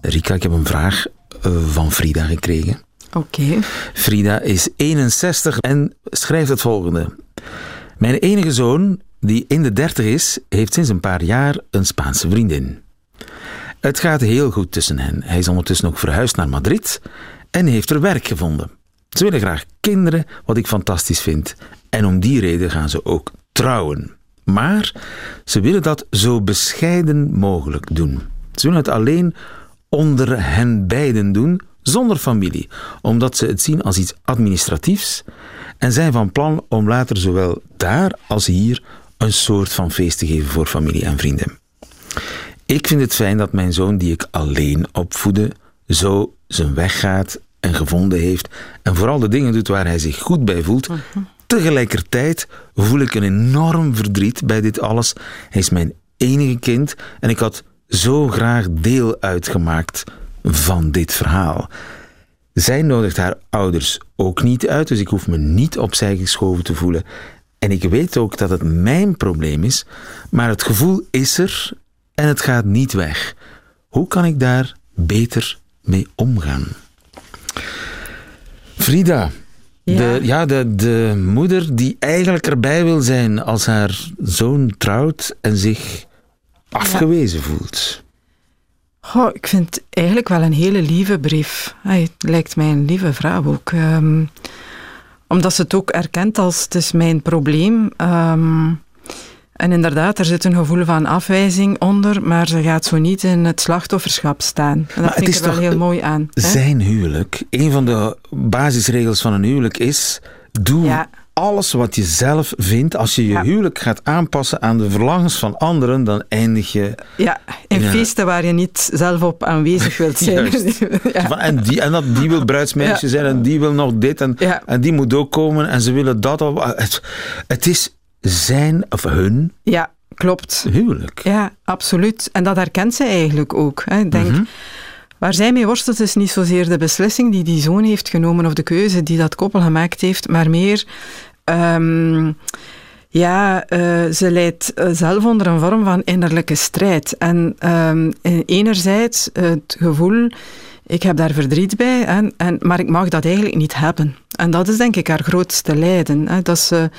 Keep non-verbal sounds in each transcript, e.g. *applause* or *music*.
Rika, ik heb een vraag eh, van Frida gekregen. Oké. Frida is 61 en schrijft het volgende. Mijn enige zoon, die in de 30 is, heeft sinds een paar jaar een Spaanse vriendin. Het gaat heel goed tussen hen. Hij is ondertussen ook verhuisd naar Madrid en heeft er werk gevonden. Ze willen graag kinderen, wat ik fantastisch vind. En om die reden gaan ze ook trouwen. Maar ze willen dat zo bescheiden mogelijk doen. Ze willen het alleen onder hen beiden doen, zonder familie, omdat ze het zien als iets administratiefs en zijn van plan om later zowel daar als hier een soort van feest te geven voor familie en vrienden. Ik vind het fijn dat mijn zoon, die ik alleen opvoedde, zo zijn weg gaat en gevonden heeft en vooral de dingen doet waar hij zich goed bij voelt. Tegelijkertijd voel ik een enorm verdriet bij dit alles. Hij is mijn enige kind en ik had zo graag deel uitgemaakt van dit verhaal. Zij nodigt haar ouders ook niet uit, dus ik hoef me niet opzij geschoven te voelen. En ik weet ook dat het mijn probleem is, maar het gevoel is er en het gaat niet weg. Hoe kan ik daar beter mee omgaan? Frida, Ja. De, ja, de, de moeder die eigenlijk erbij wil zijn als haar zoon trouwt en zich afgewezen voelt. Goh, ik vind het eigenlijk wel een hele lieve brief. Hij lijkt mij een lieve vrouw ook. Ehm, omdat ze het ook erkent als het is mijn probleem. Ehm, en inderdaad, er zit een gevoel van afwijzing onder, maar ze gaat zo niet in het slachtofferschap staan. En dat Maar het vind is ik er wel heel mooi aan. hè? Zijn huwelijk, een van de basisregels van een huwelijk is: doe Ja. Alles wat je zelf vindt. Als je je Ja. huwelijk gaat aanpassen aan de verlangens van anderen, dan eindig je. Ja, in Ja. feesten waar je niet zelf op aanwezig wilt *laughs* zijn. *laughs* Ja. En, die, en dat, die wil bruidsmeisje zijn en die wil nog dit en, en die moet ook komen en ze willen dat. Of, het, het is zijn of hun ja, klopt. huwelijk. Ja, absoluut. En dat herkent zij eigenlijk ook. Hè. Ik denk, Waar zij mee worstelt is niet zozeer de beslissing die die zoon heeft genomen of de keuze die dat koppel gemaakt heeft, maar meer... ehm, ja, eh, ze leidt eh, zelf onder een vorm van innerlijke strijd. En ehm, en enerzijds het gevoel, ik heb daar verdriet bij, en, en, maar ik mag dat eigenlijk niet hebben. En dat is denk ik haar grootste lijden. Hè, dat ze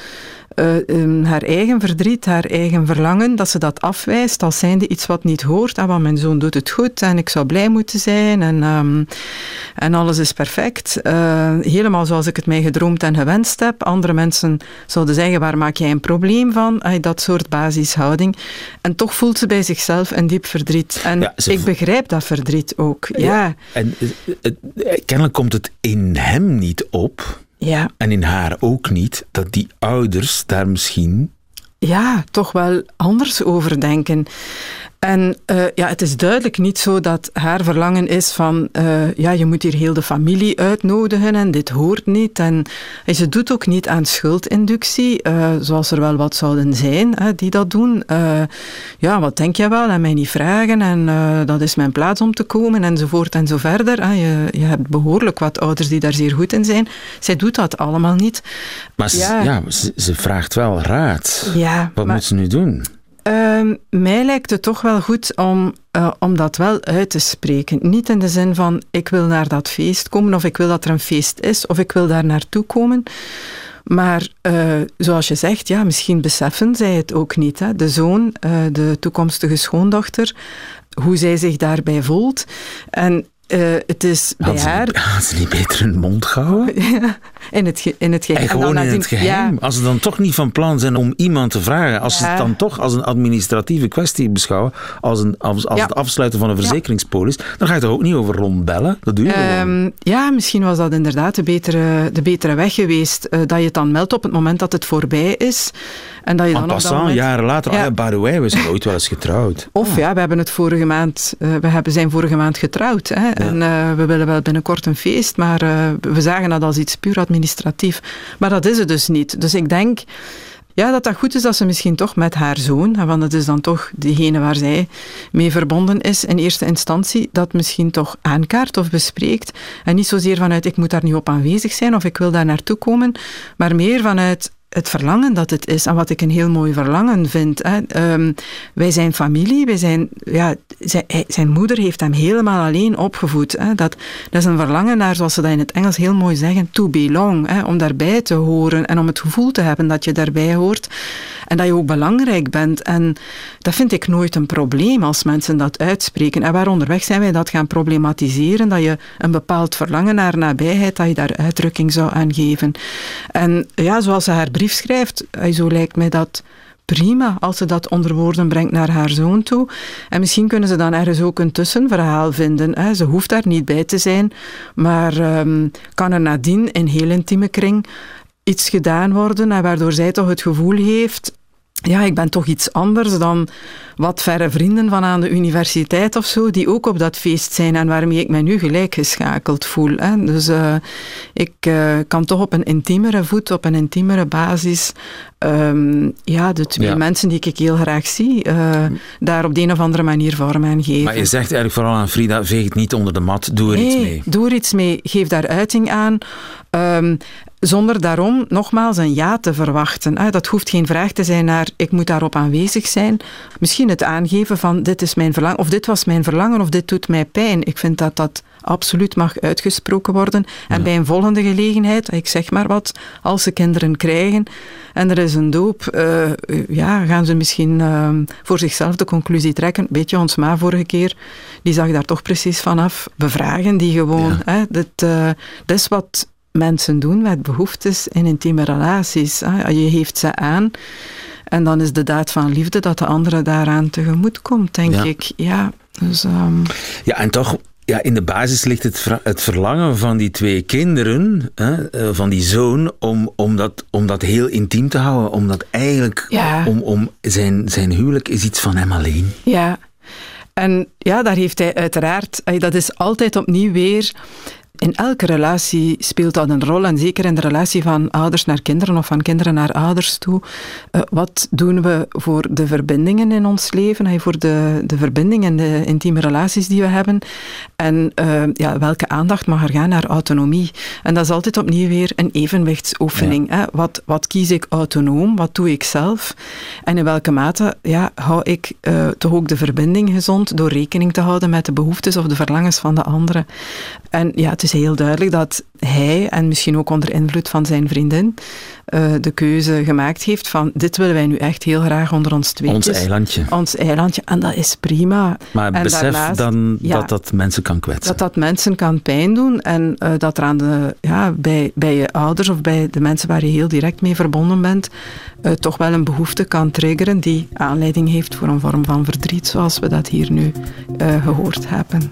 eh, ehm, haar eigen verdriet, haar eigen verlangen, dat ze dat afwijst als zijnde iets wat niet hoort. Ah, want mijn zoon doet het goed en ik zou blij moeten zijn en, ehm, en alles is perfect. Eh, helemaal zoals ik het mij gedroomd en gewenst heb. Andere mensen zouden zeggen, waar maak jij een probleem van? Ah, dat soort basishouding. En toch voelt ze bij zichzelf een diep verdriet. En Ja, ik begrijp dat verdriet ook. Ja, En eh, kennelijk komt het in hem niet op, ja. en in haar ook niet, dat die ouders daar misschien. ja, toch wel anders over denken. En eh, ja, het is duidelijk niet zo dat haar verlangen is van, eh, ja, je moet hier heel de familie uitnodigen en dit hoort niet. En, en ze doet ook niet aan schuldinductie, eh, zoals er wel wat zouden zijn hè, die dat doen. Eh, ja, wat denk jij wel? En mij niet vragen en eh, dat is mijn plaats om te komen enzovoort en zo verder. Je, je hebt behoorlijk wat ouders die daar zeer goed in zijn. Zij doet dat allemaal niet. Maar ze, Ja. ja, ze, ze vraagt wel raad. Ja, Wat maar- moet ze nu doen? Ehm, mij lijkt het toch wel goed om, eh, om dat wel uit te spreken. Niet in de zin van ik wil naar dat feest komen of ik wil dat er een feest is of ik wil daar naartoe komen. Maar eh, zoals je zegt, ja, misschien beseffen zij het ook niet. Hè? De zoon, eh, de toekomstige schoondochter, hoe zij zich daarbij voelt. En eh, het is bij ze, haar niet, had ze niet beter hun mond gehouden? *laughs* In het, in het geheim. En gewoon in het geheim. Als ze dan toch niet van plan zijn om iemand te vragen, als ze het dan toch als een administratieve kwestie beschouwen, als, een, als, als het afsluiten van een verzekeringspolis, dan ga je toch ook niet over rondbellen? Dat doe je um, Ja, misschien was dat inderdaad de betere, de betere weg geweest. Uh, dat je het dan meldt op het moment dat het voorbij is. En dat je dan passant, moment... jaren later, ja. oh the way, we zijn ooit wel eens getrouwd. *laughs* Of ja, we hebben het vorige maand, uh, we hebben, zijn vorige maand getrouwd. Hè, En uh, we willen wel binnenkort een feest, maar uh, we zagen dat als iets puur administratief. Maar dat is het dus niet. Dus ik denk ja, dat dat goed is dat ze misschien toch met haar zoon, want het is dan toch degene waar zij mee verbonden is in eerste instantie, dat misschien toch aankaart of bespreekt. En niet zozeer vanuit ik moet daar nu op aanwezig zijn of ik wil daar naartoe komen, maar meer vanuit het verlangen dat het is en wat ik een heel mooi verlangen vind. Hè. Um, wij zijn familie, wij zijn, ja, zijn, zijn, moeder heeft hem helemaal alleen opgevoed. Hè. Dat, dat is een verlangen naar, zoals ze dat in het Engels heel mooi zeggen, to belong. Hè, om daarbij te horen en om het gevoel te hebben dat je daarbij hoort en dat je ook belangrijk bent. En dat vind ik nooit een probleem als mensen dat uitspreken. En waar onderweg zijn wij dat gaan problematiseren, dat je een bepaald verlangen naar nabijheid, dat je daar uitdrukking zou aan geven. En ja, zoals ze haar brief schrijft, eh, zo lijkt mij dat prima als ze dat onder woorden brengt naar haar zoon toe. En misschien kunnen ze dan ergens ook een tussenverhaal vinden. Ze hoeft daar niet bij te zijn, maar ehm, kan er nadien in heel intieme kring iets gedaan worden en waardoor zij toch het gevoel heeft ja, ik ben toch iets anders dan wat verre vrienden van aan de universiteit of zo, die ook op dat feest zijn en waarmee ik mij nu gelijk geschakeld voel. Hè. Dus uh, ik uh, kan toch op een intiemere voet, op een intiemere basis, um, ja, de twee ja. mensen die ik heel graag zie, uh, daar op de een of andere manier vorm aan geven. Maar je zegt eigenlijk vooral aan Frida, veeg het niet onder de mat, doe er nee, iets mee. doe er iets mee, geef daar uiting aan. Um, zonder daarom nogmaals een ja te verwachten. Dat hoeft geen vraag te zijn naar ik moet daarop aanwezig zijn. Misschien het aangeven van dit is mijn verlangen, of dit was mijn verlangen, of dit doet mij pijn. Ik vind dat dat absoluut mag uitgesproken worden. En ja. bij een volgende gelegenheid, ik zeg maar wat, als ze kinderen krijgen en er is een doop, uh, ja, gaan ze misschien uh, voor zichzelf de conclusie trekken. Weet je, ons ma vorige keer, die zag daar toch precies vanaf. Bevragen die gewoon. Ja. Hè, dit, uh, dat is wat mensen doen met behoeftes in intieme relaties. Je geeft ze aan. En dan is de daad van liefde dat de andere daaraan tegemoet komt, denk ja. ik. Ja, dus, um... ja, en toch, ja, in de basis ligt het, het verlangen van die twee kinderen, hè, eh, van die zoon, om, om, dat, om dat heel intiem te houden. Omdat eigenlijk, ja. om, om zijn, zijn huwelijk is iets van hem alleen. Ja, en ja, daar heeft hij uiteraard, dat is altijd opnieuw weer in elke relatie speelt dat een rol. En zeker in de relatie van ouders naar kinderen of van kinderen naar ouders toe. Uh, wat doen we voor de verbindingen in ons leven? Voor de, de verbindingen en de intieme relaties die we hebben. En uh, ja, welke aandacht mag er gaan naar autonomie? En dat is altijd opnieuw weer een evenwichtsoefening. Ja. Hè? Wat, wat kies ik autonoom? Wat doe ik zelf? En in welke mate ja, hou ik uh, toch ook de verbinding gezond door rekening te houden met de behoeftes of de verlangens van de anderen? En ja, het is heel duidelijk dat hij, en misschien ook onder invloed van zijn vriendin, uh, de keuze gemaakt heeft van dit willen wij nu echt heel graag onder ons tweetjes. Ons eilandje. Ons eilandje. En dat is prima. Maar en besef daarnaast, dan ja, dat dat mensen kan kwetsen. Dat dat mensen kan pijn doen en uh, dat er aan de, ja, bij, bij je ouders of bij de mensen waar je heel direct mee verbonden bent, uh, toch wel een behoefte kan triggeren die aanleiding heeft voor een vorm van verdriet, zoals we dat hier nu gehoord hebben.